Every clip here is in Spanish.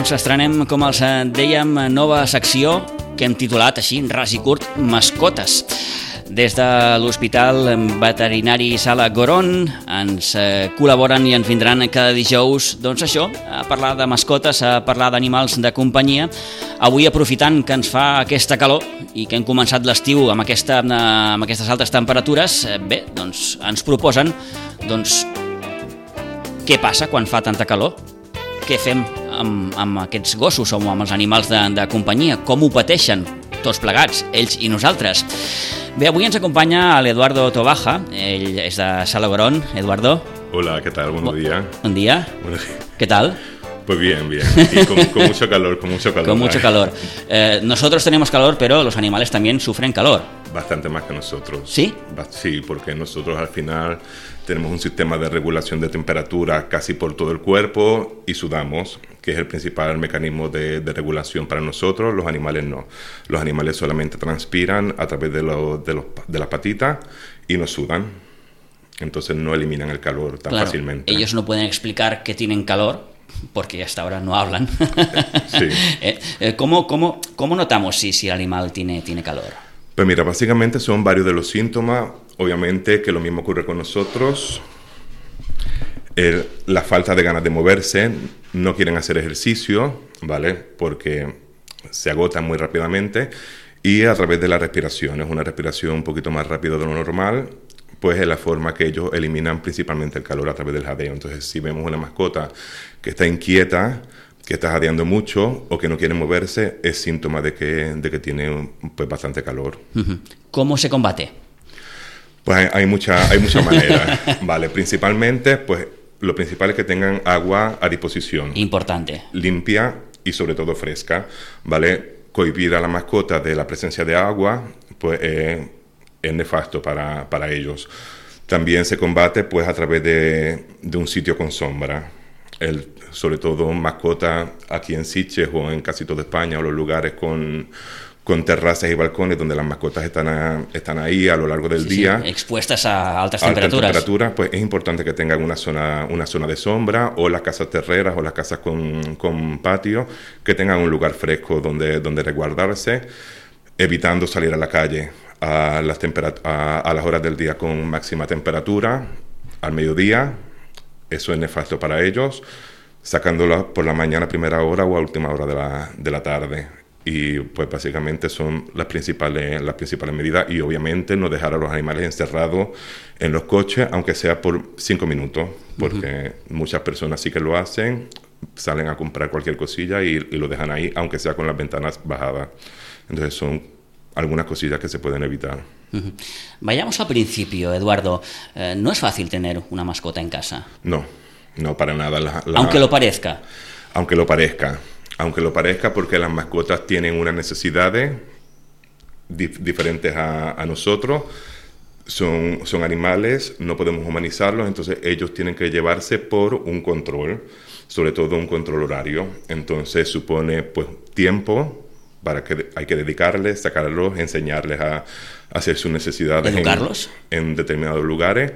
Doncs estrenem, com els eh, dèiem, nova secció que hem titulat així, ras i curt, Mascotes. Des de l'Hospital Veterinari Sala Goron ens eh, col·laboren i ens vindran cada dijous doncs això, a parlar de mascotes, a parlar d'animals de companyia. Avui, aprofitant que ens fa aquesta calor i que hem començat l'estiu amb, aquesta, eh, amb aquestes altes temperatures, bé, doncs ens proposen doncs, què passa quan fa tanta calor? Què fem amb, amb aquests gossos o amb els animals de, de companyia? Com ho pateixen? Tots plegats, ells i nosaltres. Bé, avui ens acompanya l'Eduardo Tobaja, ell és de Salagorón. Eduardo. Hola, ¿qué tal? Buenos días. Buen día. Buenos días. ¿Qué tal? Pues bien, bien. Y con, con mucho calor, con mucho calor. Con mucho calor. Eh, nosotros tenemos calor, pero los animales también sufren calor. Bastante más que nosotros. ¿Sí? Sí, porque nosotros al final tenemos un sistema de regulación de temperatura casi por todo el cuerpo y sudamos, que es el principal mecanismo de, de regulación para nosotros. Los animales no. Los animales solamente transpiran a través de, lo- de, los- de las patitas y no sudan. Entonces no eliminan el calor tan Claro, fácilmente. ellos no pueden explicar que tienen calor porque hasta ahora no hablan. Sí. Eh, eh, ¿cómo, cómo, cómo notamos si, si el animal tiene, tiene calor? Pues mira, básicamente son varios de los síntomas. Obviamente que lo mismo ocurre con nosotros. La falta de ganas de moverse, no quieren hacer ejercicio, ¿vale? Porque se agotan muy rápidamente. Y a través de la respiración, es una respiración un poquito más rápida de lo normal, pues es la forma que ellos eliminan principalmente el calor a través del jadeo. Entonces, si vemos una mascota que está inquieta, que está jadeando mucho o que no quiere moverse, es síntoma de que, de que tiene pues, bastante calor. ¿Cómo se combate? Pues hay, hay mucha, hay muchas maneras, ¿vale? Principalmente, pues lo principal es que tengan agua a disposición, Importante. limpia y sobre todo fresca, ¿vale? Cohibir a la mascota de la presencia de agua, pues eh, es nefasto para, para ellos. También se combate, pues, a través de, de un sitio con sombra. El, sobre todo mascota aquí en Sitges o en casi toda España o los lugares con, con terrazas y balcones donde las mascotas están, a- están ahí a lo largo del Sí, sí, día expuestas a altas alta temperaturas. temperatura, pues es importante que tengan una zona, una zona de sombra o las casas terreras o las casas con, con patio, que tengan un lugar fresco donde, donde resguardarse, evitando salir a la calle a las, a, a las horas del día con máxima temperatura, al mediodía, eso es nefasto para ellos, sacándola por la mañana a primera hora o a última hora de la, de la tarde. Y pues básicamente son las principales, las principales medidas y obviamente no dejar a los animales encerrados en los coches, aunque sea por cinco minutos, porque muchas personas sí que lo hacen, salen a comprar cualquier cosilla y, y lo dejan ahí, aunque sea con las ventanas bajadas. Entonces son algunas cosillas que se pueden evitar. Vayamos al principio, Eduardo. Eh, no es fácil tener una mascota en casa, No, no para nada. La- la- aunque lo parezca. Aunque lo parezca. Aunque lo parezca porque las mascotas tienen unas necesidades dif- diferentes a, a nosotros. Son, son animales, no podemos humanizarlos, entonces ellos tienen que llevarse por un control, sobre todo un control horario. Entonces supone pues tiempo para que hay que dedicarles, sacarlos, enseñarles a, a hacer sus necesidades en- ¿Educarlos? en determinados lugares.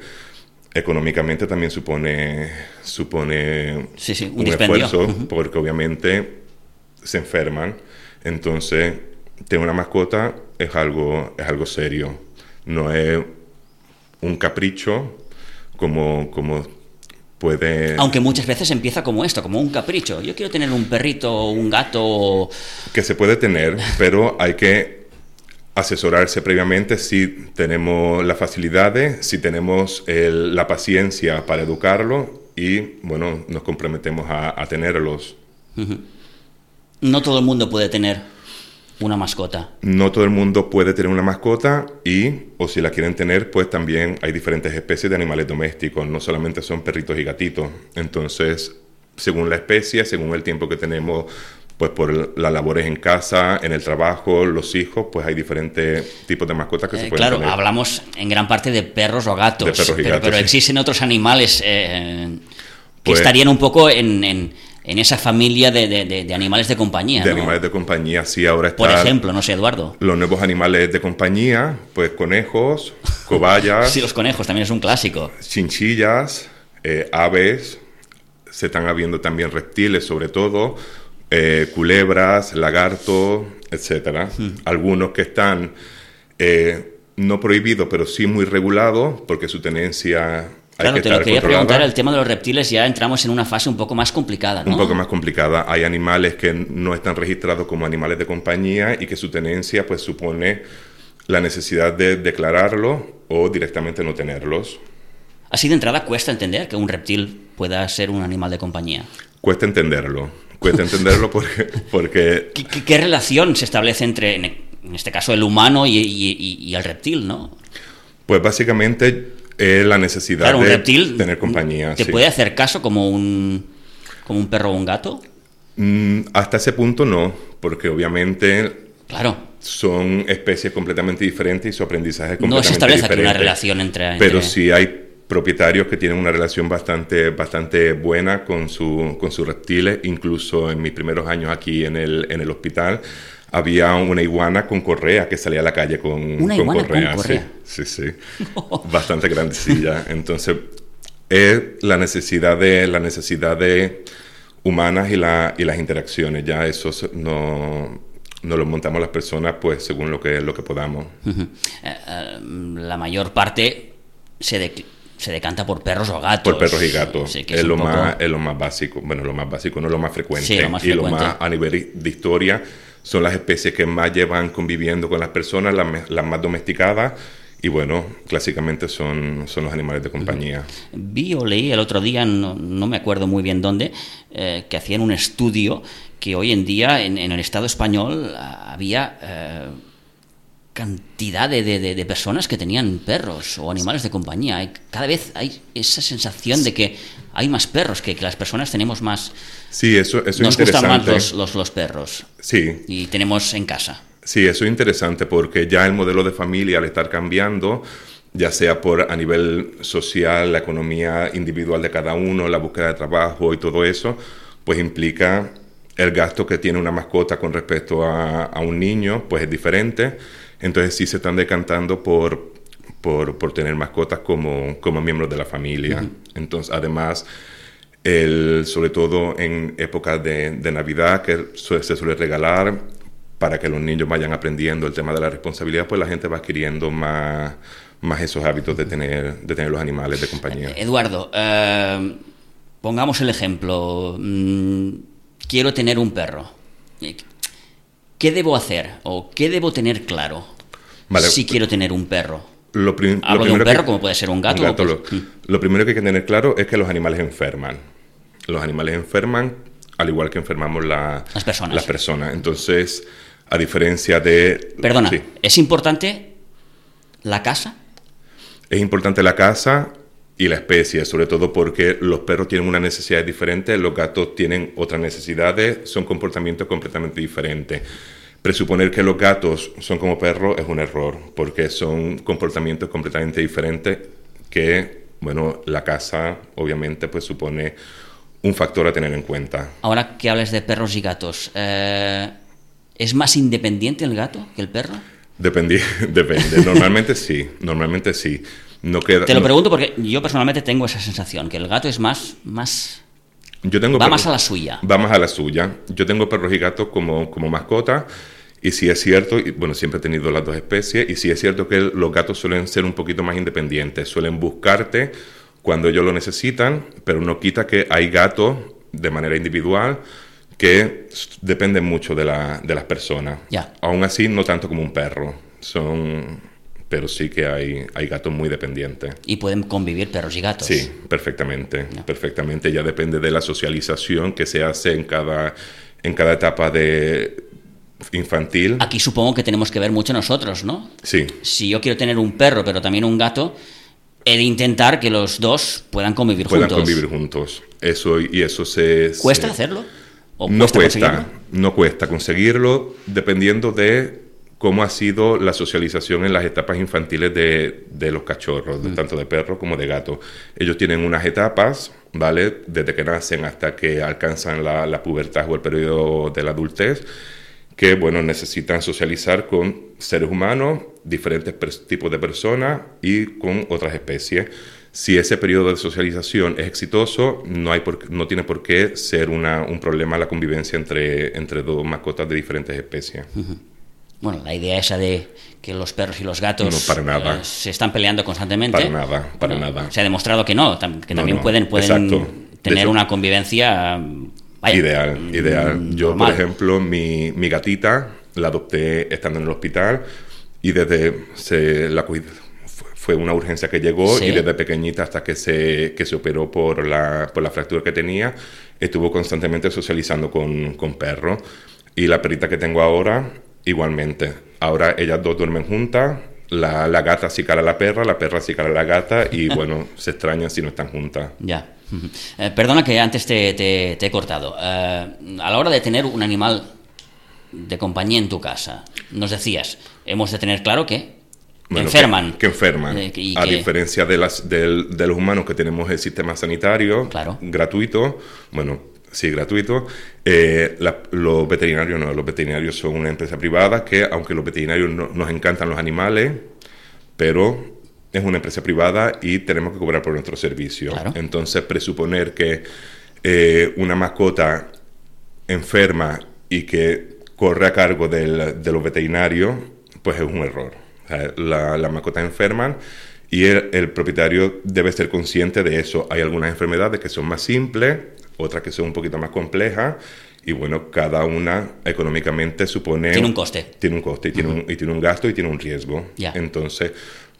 Económicamente también supone, supone Sí, sí, un esfuerzo, porque obviamente se enferman. Entonces, tener una mascota es algo, es algo serio. No es un capricho como, como puede... Aunque muchas veces empieza como esto, como un capricho. Yo quiero tener un perrito un gato. que se puede tener, pero hay que asesorarse previamente si tenemos las facilidades, si tenemos el- la paciencia para educarlo y, bueno, nos comprometemos a, a tenerlos. No todo el mundo puede tener una mascota. No todo el mundo puede tener una mascota y, o si la quieren tener, pues también hay diferentes especies de animales domésticos, no solamente son perritos y gatitos. Entonces, según la especie, según el tiempo que tenemos, pues por las labores en casa, en el trabajo, los hijos, pues hay diferentes tipos de mascotas que Eh, se pueden claro, tener. hablamos en gran parte de perros o gatos, De perros y pero, gatos, pero sí. existen otros animales eh, que Pues- estarían un poco en, en- en esa familia de, de- de- animales de compañía. de ¿no? animales de compañía, sí, ahora está Por ejemplo, no sé, Eduardo. los nuevos animales de compañía, pues conejos, cobayas, Sí, los conejos también es un clásico. chinchillas, eh, aves, se están habiendo también reptiles sobre todo, eh, culebras, lagartos, etcétera. Algunos que están eh, no prohibidos, pero sí muy regulados, porque su tenencia Claro, te lo quería preguntar, el tema de los reptiles ya entramos en una fase un poco más complicada, ¿no? Un poco más complicada. Hay animales que no están registrados como animales de compañía y que su tenencia pues supone la necesidad de declararlo o directamente no tenerlos. Así de entrada cuesta entender que un reptil pueda ser un animal de compañía. Cuesta entenderlo. Cuesta entenderlo porque... porque... ¿Qué, relación se establece entre, en este caso, el humano y, el reptil, no? Pues básicamente es la necesidad de tener compañía. ¿Te puede hacer caso como un, como un perro o un gato? Mm, hasta ese punto no, porque obviamente claro. son especies completamente diferentes y su aprendizaje es completamente No se establece aquí una relación entre, Pero sí hay propietarios que tienen una relación bastante, bastante buena con, su, con sus reptiles. Incluso en mis primeros años aquí en el, en el hospital había una iguana con correa que salía a la calle con, ¿Una con correa. Con correa? Sí, sí, sí. bastante grandecilla. Entonces, es la necesidad de, la necesidad de humanas y, la, y las interacciones. Ya eso no, no lo montamos las personas pues según lo que, lo que podamos. Eh, eh, la mayor parte se, de, se decanta por perros o gatos. Por perros y gatos. es, lo más, es lo más básico. Bueno, lo más básico, no lo más frecuente. Sí, lo más frecuente. Y lo más a nivel de historia son las especies que más llevan conviviendo con las personas, las, más domesticadas. Y bueno, clásicamente son, son los animales de compañía. Vi o leí el otro día, no, me acuerdo muy bien dónde, eh, que hacían un estudio que hoy en día en, el Estado español había eh, cantidad de, de, personas que tenían perros o animales de compañía. Cada vez hay esa sensación de que hay más perros, que, las personas tenemos más... Sí, eso, eso Nos es interesante. gustan más los, los, perros. Sí. Y tenemos en casa. Sí, eso es interesante porque ya el modelo de familia al estar cambiando, ya sea por a nivel social, la economía individual de cada uno, la búsqueda de trabajo y todo eso, pues implica el gasto que tiene una mascota con respecto a, a un niño, pues es diferente entonces sí se están decantando por, por, por tener mascotas como, como miembros de la familia. Entonces, además, el, sobre todo en épocas de, de Navidad, que se suele regalar para que los niños vayan aprendiendo el tema de la responsabilidad, pues la gente va adquiriendo más, más esos hábitos de tener, de tener los animales de compañía. Eduardo, eh, pongamos el ejemplo. Mm, quiero tener un perro. ¿Qué debo hacer o qué debo tener claro si quiero tener un perro? Lo, Hablo de un perro como puede ser un gato. Mm. lo, primero que hay que tener claro es que los animales enferman. Los animales enferman al igual que enfermamos las, personas. las personas. Entonces, a diferencia de... Perdona, ¿es importante la casa? Es importante la casa y la especie, sobre todo porque los perros tienen una necesidad diferente, los gatos tienen otras necesidades, son comportamientos completamente diferentes. Presuponer que los gatos son como perros es un error, porque son comportamientos completamente diferentes que, bueno, la casa obviamente pues supone un factor a tener en cuenta. Ahora que hables de perros y gatos, eh, ¿es más independiente el gato que el perro? depende. Normalmente sí, normalmente sí. Te lo pregunto porque yo personalmente tengo esa sensación, que el gato es más... más yo tengo va más a la suya. Va más a la suya. Yo tengo perros y gatos como, como mascota. Y si es cierto, y bueno, siempre he tenido las dos especies, y si es cierto que los gatos suelen ser un poquito más independientes, suelen buscarte cuando ellos lo necesitan, pero no quita que hay gatos de manera individual que dependen mucho de, la, de las personas. Ya. Aún así, no tanto como un perro. Son pero sí que hay, hay gatos muy dependientes. ¿Y pueden convivir perros y gatos? Sí, perfectamente, perfectamente. Ya depende de la socialización que se hace en cada, en cada etapa de infantil. Aquí supongo que tenemos que ver mucho nosotros, ¿no? Sí. Si yo quiero tener un perro, pero también un gato, he de intentar que los dos puedan convivir juntos. Puedan convivir juntos. Eso, y eso se... ¿Cuesta hacerlo? no cuesta, no cuesta conseguirlo dependiendo de cómo ha sido la socialización en las etapas infantiles de, de los cachorros, mm. tanto de perros como de gatos. Ellos tienen unas etapas, ¿vale? Desde que nacen hasta que alcanzan la, la pubertad o el periodo de la adultez, que, bueno, necesitan socializar con seres humanos, diferentes tipos de personas y con otras especies. Si ese periodo de socialización es exitoso, no, hay por, no tiene por qué ser una, un problema la convivencia entre, entre dos mascotas de diferentes especies. Bueno, la idea esa de que los perros y los gatos No, para nada. eh, se están peleando constantemente. Para nada, para nada. Se ha demostrado que no, que también pueden, pueden tener hecho- una convivencia vaya, ideal, mm, ideal. Yo, normal. por ejemplo, mi, mi gatita la adopté estando en el hospital y desde se la cuid- fue- fue una urgencia que llegó Sí. y desde pequeñita hasta que se, que se operó por la, por la fractura que tenía, estuvo constantemente socializando con, con perros. Y la perrita que tengo ahora, igualmente. Ahora ellas dos duermen juntas. La, la gata sí cara a la perra, la perra sí cara a la gata y bueno, se extrañan si no están juntas. Ya. Eh, perdona que antes te, te- te he cortado. Eh, a la hora de tener un animal de compañía en tu casa, nos decías, hemos de tener claro que Bueno, enferman. Que, que enferman. Eh, a que- diferencia de, las, del- de los humanos que tenemos el sistema sanitario Claro. gratuito, bueno, sí, gratuito, eh, la- los veterinarios no, los veterinarios son una empresa privada que, aunque los veterinarios no- nos encantan los animales, pero es una empresa privada y tenemos que cobrar por nuestro servicio. Claro. Entonces, presuponer que eh, una mascota enferma y que corre a cargo del- de los veterinarios, pues es un error. O sea, la- las mascotas enferman y el, el propietario debe ser consciente de eso. Hay algunas enfermedades que son más simples, otras que son un poquito más complejas. Y bueno, cada una económicamente supone... Tiene un coste. Tiene un coste y, tiene un, y tiene un gasto y tiene un riesgo. Entonces,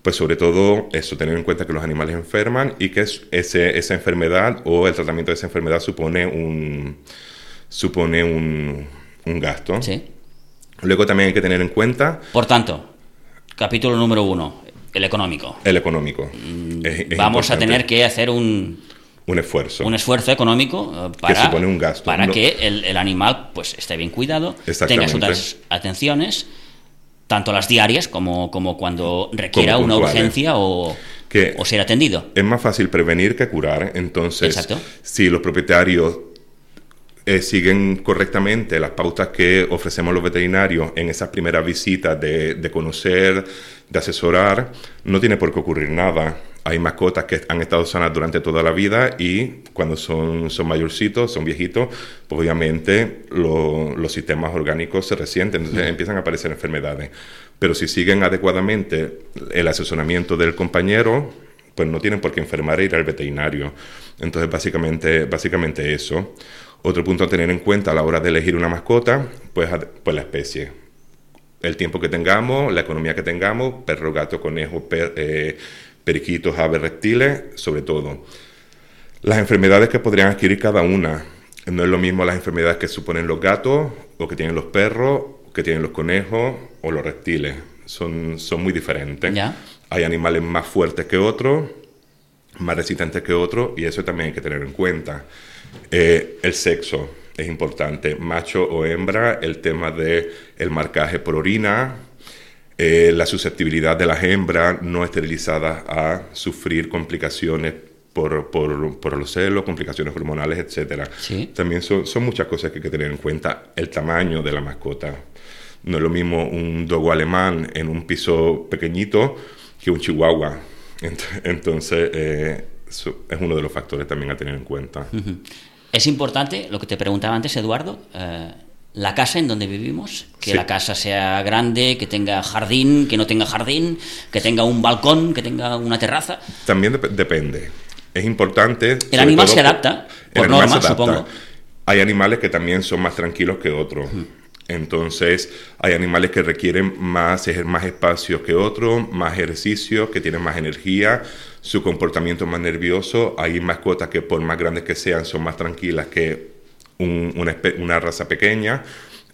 pues sobre todo eso, tener en cuenta que los animales enferman y que es- ese, esa enfermedad o el tratamiento de esa enfermedad supone un, supone un, un gasto. Sí. Luego también hay que tener en cuenta Por tanto, capítulo número uno, el económico. el económico. Es- es Mm, Vamos a tener que hacer un, un esfuerzo. un esfuerzo económico eh, para, supone un gasto. para No- que el, el animal pues esté bien cuidado, tenga sus atenciones, tanto las diarias como, como cuando requiera Como una urgencia o, Que- o ser atendido. Es más fácil prevenir que curar. Entonces, Exacto. si los propietarios eh, siguen correctamente las pautas que ofrecemos los veterinarios en esas primeras visitas de, de conocer, de asesorar, no tiene por qué ocurrir nada. Hay mascotas que han estado sanas durante toda la vida y cuando son, son mayorcitos, son viejitos, pues obviamente lo- los sistemas orgánicos se resienten, entonces empiezan a aparecer enfermedades. Pero si siguen adecuadamente el asesoramiento del compañero, pues no tienen por qué enfermar e ir al veterinario. Entonces, básicamente, básicamente eso. Otro punto a tener en cuenta a la hora de elegir una mascota, pues, pues la especie. El tiempo que tengamos, la economía que tengamos, perro, gato, conejo, per- eh, periquitos, aves, reptiles, sobre todo. Las enfermedades que podrían adquirir cada una. No es lo mismo las enfermedades que suponen los gatos, o que tienen los perros, o que tienen los conejos, o los reptiles. Son, son muy diferentes. Ya. Hay animales más fuertes que otros, más resistentes que otros, y eso también hay que tener en cuenta. Eh, el sexo es importante, macho o hembra, el tema de el marcaje por orina, eh, la susceptibilidad de las hembras no esterilizadas a sufrir complicaciones por, por, por los celos, complicaciones hormonales, etc. Sí. También son, son muchas cosas que hay que tener en cuenta. El tamaño de la mascota. No es lo mismo un dogo alemán en un piso pequeñito que un chihuahua. Ent- Entonces, eh, es uno de los factores también a tener en cuenta. Es importante, lo que te preguntaba antes, Eduardo, eh, la casa en donde vivimos, que Sí. la casa sea grande, que tenga jardín, que no tenga jardín, que tenga un balcón, que tenga una terraza. También dep- depende. Es importante. El animal se adapta, por norma, adapta. supongo. Hay animales que también son más tranquilos que otros. Entonces, hay animales que requieren más, más espacio que otros, más ejercicio, que tienen más energía, su comportamiento es más nervioso. Hay mascotas que, por más grandes que sean, son más tranquilas que un- una, una raza pequeña.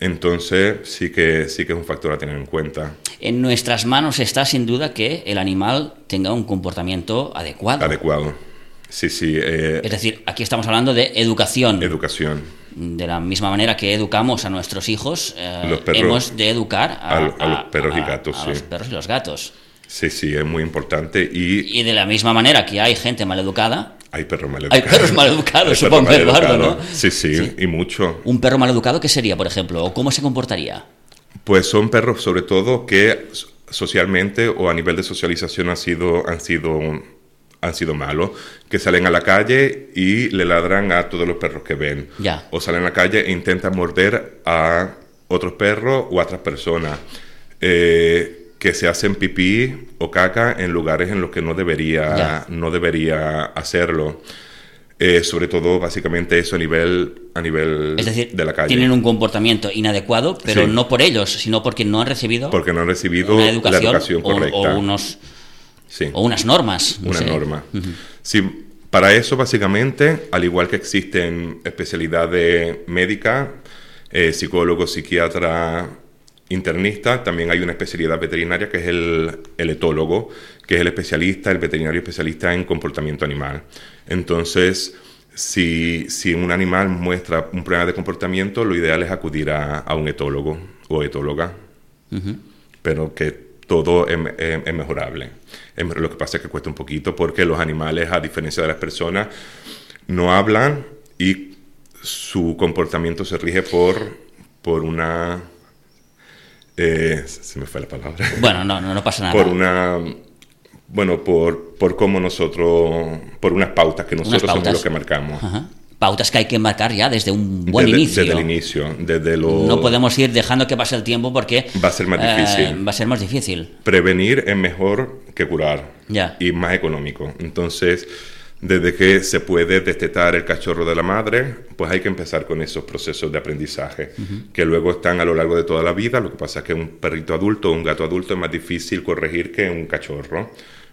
Entonces, sí que, sí que es un factor a tener en cuenta. En nuestras manos está sin duda que el animal tenga un comportamiento adecuado. Adecuado. Sí, sí. eh, Es decir, aquí estamos hablando de educación. educación. de la misma manera que educamos a nuestros hijos, eh, Los perros. hemos de educar a, A a los perros y gatos, a sí. los perros y los gatos. Sí, sí, es muy importante. Y Y de la misma manera que hay gente maleducada, hay perros mal hay perros maleducados, supongo, perros Eduardo, ¿no? maleducados. Sí, sí, Sí. y mucho. un perro maleducado, ¿qué sería, por ejemplo? ¿O cómo se comportaría? Pues son perros, sobre todo, que so- socialmente o a nivel de socialización han sido, han sido han sido malos, que salen a la calle y le ladran a todos los perros que ven. Ya. O salen a la calle e intentan morder a otros perros o a otras personas. Eh, que se hacen pipí o caca en lugares en los que no debería, no debería hacerlo. Eh, sobre todo, básicamente, eso a nivel, a nivel Es decir, de la calle. tienen un comportamiento inadecuado, pero Sí. no por ellos, sino porque no han recibido Porque no han recibido una la educación, educación o- correcta. o, unos, Sí. o unas normas. no una sé. norma. Sí, para eso, básicamente, al igual que existen especialidades médicas, eh, psicólogo, psiquiatra, internista, también hay una especialidad veterinaria que es el, el etólogo, que es el especialista, el veterinario especialista en comportamiento animal. Entonces, si, si un animal muestra un problema de comportamiento, lo ideal es acudir a, a un etólogo o etóloga pero que todo es, es- es mejorable. Es lo que pasa es que cuesta un poquito porque los animales, a diferencia de las personas, no hablan y su comportamiento se rige por, por una... eh, se me fue la palabra. Bueno, no, no, no pasa nada. por una... Bueno, por, por cómo nosotros... Por unas pautas que nosotros somos los que marcamos. Ajá. Pautas que hay que marcar ya desde un buen desde, inicio. Desde el inicio, desde lo... No podemos ir dejando que pase el tiempo porque Va a ser más eh, difícil. va a ser más difícil. prevenir es mejor que curar Ya. y más económico. Entonces, desde que se puede destetar el cachorro de la madre, pues hay que empezar con esos procesos de aprendizaje, que luego están a lo largo de toda la vida. Lo que pasa es que un perrito adulto o un gato adulto es más difícil corregir que un cachorro,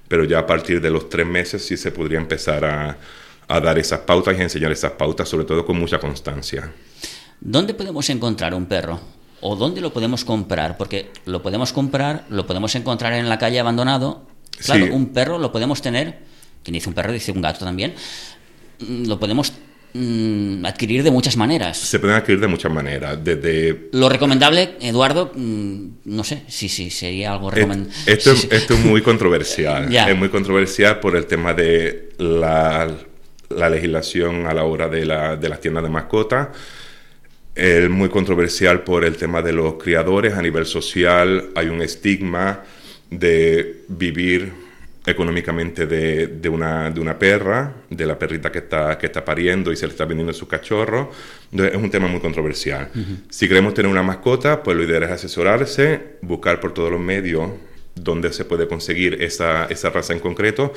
pero ya a partir de los tres meses sí se podría empezar a, a dar esas pautas y a enseñar esas pautas, sobre todo con mucha constancia. ¿Dónde podemos encontrar un perro? ¿O dónde lo podemos comprar? Porque lo podemos comprar, lo podemos encontrar en la calle abandonado. Claro, Sí. un perro lo podemos tener, quien dice un perro dice un gato también, mm, lo podemos mm, adquirir de muchas maneras. Se pueden adquirir de muchas maneras, desde Lo recomendable, Eduardo, mm, no sé si sí, sería algo recomendable. Esto, es- esto es muy controversial. Es muy controversial por el tema de la, la legislación a la hora de, la- de las tiendas de mascotas. Es muy controversial por el tema de los criadores. A nivel social hay un estigma de vivir económicamente de, de una, de una perra, de la perrita que está, que está pariendo y se le está vendiendo su cachorro. Entonces, es un tema muy controversial. Si queremos tener una mascota, pues lo ideal es asesorarse, buscar por todos los medios donde se puede conseguir esa, esa raza en concreto.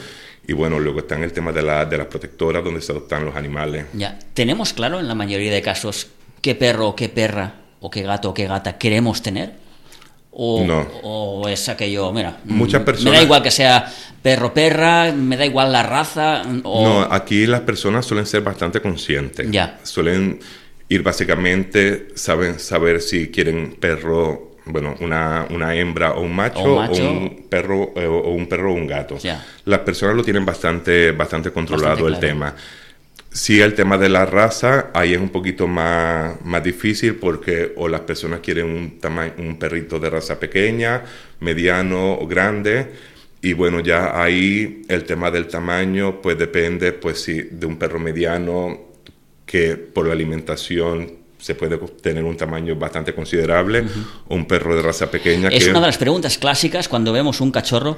Y bueno, luego está en el tema de, la, de las protectoras donde se adoptan los animales. Ya, ¿tenemos claro en la mayoría de casos qué perro o qué perra o qué gato o qué gata queremos tener? O, No. o es aquello, mira, Muchas mm, personas- Me da igual que sea perro perra, me da igual la raza. mm, O, No, aquí las personas suelen ser bastante conscientes. Ya. Suelen ir básicamente, saben saber si quieren perro, bueno, una, una hembra o un macho, O un macho. un perro eh, o un perro o un gato. Ya. Las personas lo tienen bastante, bastante controlado Bastante el tema. Sí, el tema de la raza, ahí es un poquito más, más difícil porque o las personas quieren un, un perrito de raza pequeña, mediano o grande. Y bueno, ya ahí el tema del tamaño, pues depende, pues sí, de un perro mediano que por la alimentación se puede tener un tamaño bastante considerable, o un perro de raza pequeña es que... una de las preguntas clásicas cuando vemos un cachorro.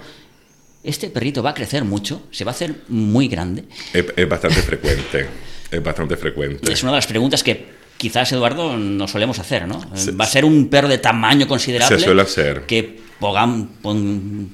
¿Este perrito va a crecer mucho? ¿Se va a hacer muy grande? Es, es bastante frecuente, es bastante frecuente. Es una de las preguntas que quizás, Eduardo, nos solemos hacer, ¿no? ¿Va a ser un perro de tamaño considerable? Se suele hacer. Que pogam- pon-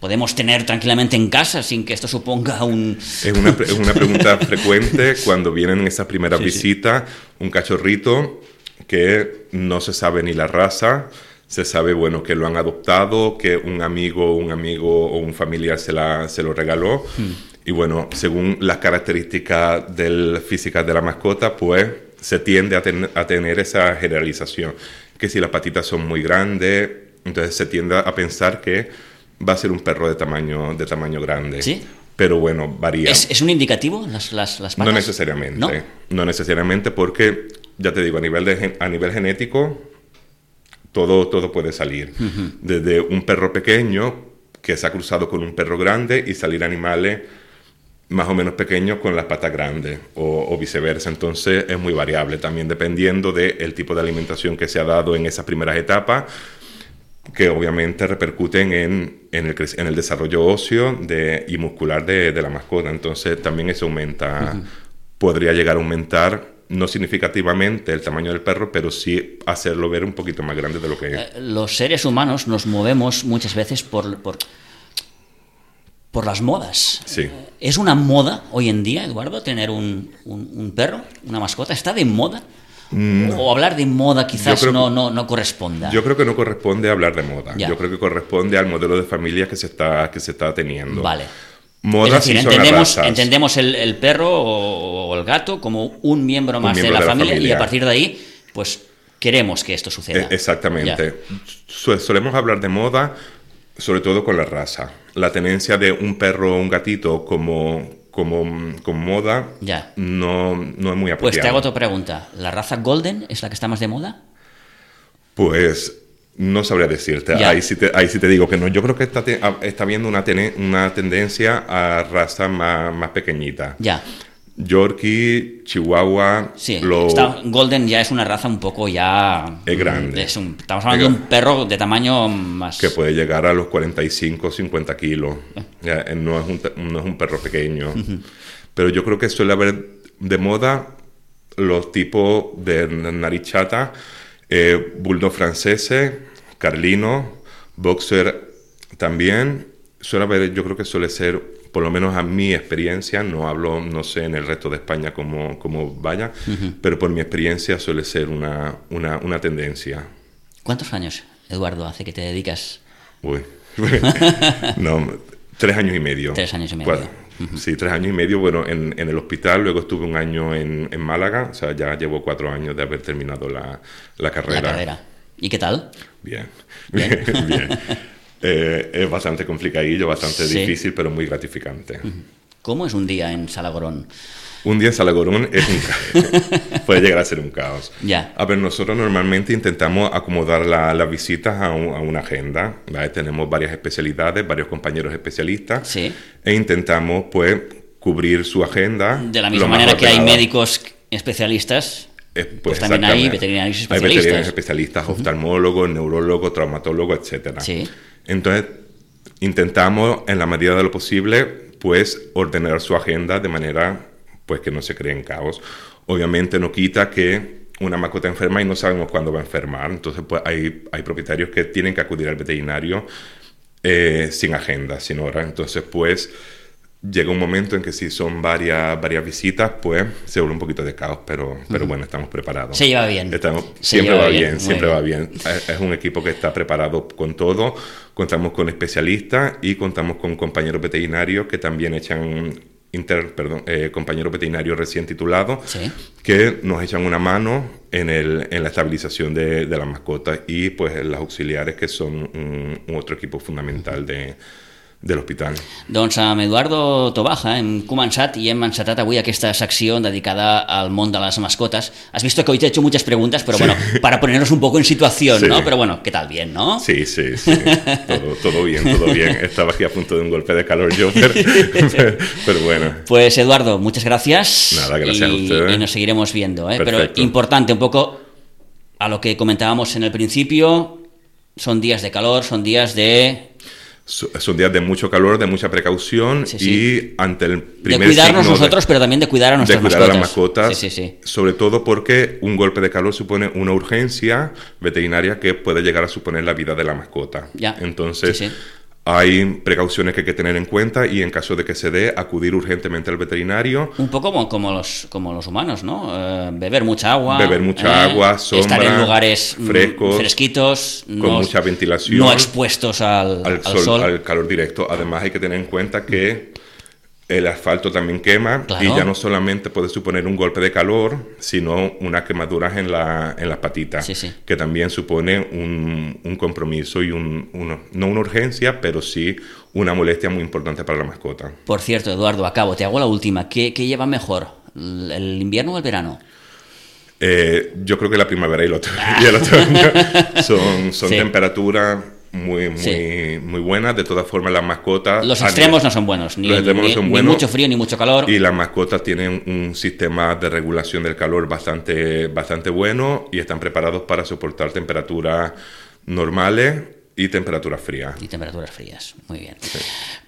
podemos tener tranquilamente en casa sin que esto suponga un... Es una, es una pregunta frecuente cuando vienen esas primeras Sí, sí. visitas, un cachorrito que no se sabe ni la raza, se sabe, bueno, que lo han adoptado, que un amigo, un amigo o un familiar se, la, se lo regaló. Hmm. Y bueno, según las características del, físicas de la mascota, pues se tiende a, ten- a tener esa generalización. Que si las patitas son muy grandes, entonces se tiende a pensar que va a ser un perro de tamaño, de tamaño grande. ¿Sí? Pero bueno, varía. ¿Es, es un indicativo las, las, las No patas? necesariamente. ¿No? ¿No? necesariamente porque, ya te digo, a nivel, de, a nivel genético, todo, todo puede salir. Desde un perro pequeño que se ha cruzado con un perro grande y salir animales más o menos pequeños con las patas grandes o, o viceversa. Entonces es muy variable también dependiendo del tipo de alimentación que se ha dado en esas primeras etapas que obviamente repercuten en, en, el, en el desarrollo óseo de, y muscular de, de, la mascota. Entonces también eso aumenta, uh -huh. podría llegar a aumentar no significativamente el tamaño del perro, pero sí hacerlo ver un poquito más grande de lo que es. Eh, los seres humanos nos movemos muchas veces por, por, por las modas. Sí. ¿Es una moda hoy en día, Eduardo, tener un, un, un perro, una mascota? ¿Está de moda? Mm. O hablar de moda quizás no, no, no, corresponda. Yo creo que no corresponde hablar de moda. Ya. Yo creo que corresponde al modelo de familia que se está, que se está teniendo. Vale. Moda es decir, entendemos, entendemos el, el, perro o, el gato como un miembro más un miembro de, la, de la familia, y a partir de ahí, pues queremos que esto suceda. Eh, exactamente. Ya. Solemos hablar de moda sobre todo con la raza. La tenencia de un perro o un gatito como, como, como moda ya. No, no es muy apropiado. Pues te hago otra pregunta. ¿La raza Golden es la que está más de moda? Pues no sabría decirte. Ahí sí te, ahí sí te digo que no. Yo creo que está, te, está viendo una, ten, una tendencia a razas más, más pequeñitas. Ya. Yorkie, Chihuahua. Sí, lo... está, Golden ya es una raza un poco ya. Es grande. Es un, estamos hablando de un perro de tamaño más. Que puede llegar a los 45, 50 kilos. Ya, no, es un, no es un perro pequeño. Uh -huh. Pero yo creo que suele haber de moda los tipos de nariz chata, eh, bulldog franceses, carlino, boxer también. Suele haber, yo creo que suele ser por lo menos a mi experiencia, no hablo, no sé en el resto de España cómo, cómo vaya, uh -huh. pero por mi experiencia suele ser una, una, una, tendencia. ¿Cuántos años, Eduardo, hace que te dedicas? Uy, no, tres años y medio. Tres años y medio. Uh -huh. Sí, tres años y medio, bueno, en, en, el hospital, luego estuve un año en, en, Málaga, o sea, ya llevo cuatro años de haber terminado la, la carrera. La carrera. ¿Y qué tal? Bien, bien. bien. Eh, es bastante complicadillo, bastante sí. difícil, pero muy gratificante. ¿Cómo es un día en Salagorón? Un día en Salagorón es un caos. puede llegar a ser un caos. Ya. A ver, nosotros normalmente intentamos acomodar las la visitas a, un, a, una agenda. ¿vale? Tenemos varias especialidades, varios compañeros especialistas. Sí. E intentamos, pues, cubrir su agenda. De la misma manera que hay médicos especialistas, pues, pues, también hay veterinarios especialistas. Hay veterinarios especialistas, oftalmólogos, neurólogos, traumatólogos, etcétera. Sí. Entonces, intentamos, en la medida de lo posible, pues, ordenar su agenda de manera pues, que no se cree en caos. Obviamente no quita que una mascota enferma y no sabemos cuándo va a enfermar. Entonces, pues, hay, hay propietarios que tienen que acudir al veterinario eh, sin agenda, sin hora. Entonces, pues, llega un momento en que si son varias, varias visitas, pues se vuelve un poquito de caos, pero, pero bueno, estamos preparados. Se lleva bien. Estamos, siempre va bien, bien siempre bien. va bien. Es, es un equipo que está preparado con todo, contamos con especialistas y contamos con compañeros veterinarios que también echan Inter, perdón, eh, compañeros veterinarios recién titulados ¿Sí? que nos echan una mano en, el, en la estabilización de, de las mascotas y pues las auxiliares que son un, un otro equipo fundamental de, de l'hospital. Doncs amb Eduardo Tobaja hem començat i hem encetat avui aquesta secció dedicada al món de las mascotas. Has visto que hoy te he hecho muchas preguntas, pero sí. bueno, para ponernos un poco en situación, sí. ¿no? Pero bueno, ¿qué tal? Bien, ¿no? Sí, sí, sí. todo, todo, bien, todo bien. Estaba aquí a punto de un golpe de calor yo, pero, pero, pero bueno. Pues Eduardo, muchas gracias. Nada, gracias y, a ustedes. Y nos seguiremos viendo, ¿eh? Pero importante un poco a lo que comentábamos en el principio, son días de calor, son días de son días de mucho calor, de mucha precaución sí, sí. y ante el primer De cuidarnos nosotros, de, pero también de cuidar a nuestras de cuidar mascotas. a las mascotas, sí, sobre todo porque un golpe de calor supone una urgencia veterinaria que puede llegar a suponer la vida de la mascota. Ya. Entonces, hay precauciones que hay que tener en cuenta y en caso de que se dé, acudir urgentemente al veterinario. Un poco como, como los, como los humanos, ¿no? Eh, beber mucha agua. Beber mucha eh, agua, sombra. Estar en lugares frescos, fresquitos. Con no, mucha ventilación. No expuestos al, al, sol, al, sol, al calor directo. Además hay que tener en cuenta que el asfalto también quema claro. y ya no solamente puede suponer un golpe de calor, sino unas quemaduras en, la, en las patitas, sí, sí. que también supone un, un compromiso y un, no una urgencia, pero sí una molestia muy importante para la mascota. Por cierto, Eduardo, acabo, te hago la última. ¿Qué, qué lleva mejor, el invierno o el verano? Eh, yo creo que la primavera y el, otro, y el otoño son, son sí. temperaturas muy, muy, Sí. muy buenas. De todas formas, las mascotas. Los extremos no son buenos, ni, los extremos ni- no son ni buenos. mucho frío ni mucho calor. Y las mascotas tienen un sistema de regulación del calor bastante, bastante bueno y están preparados para soportar temperaturas normales y temperaturas frías. Y temperaturas frías, muy bien.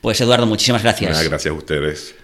Pues Eduardo, muchísimas gracias. gracias a ustedes.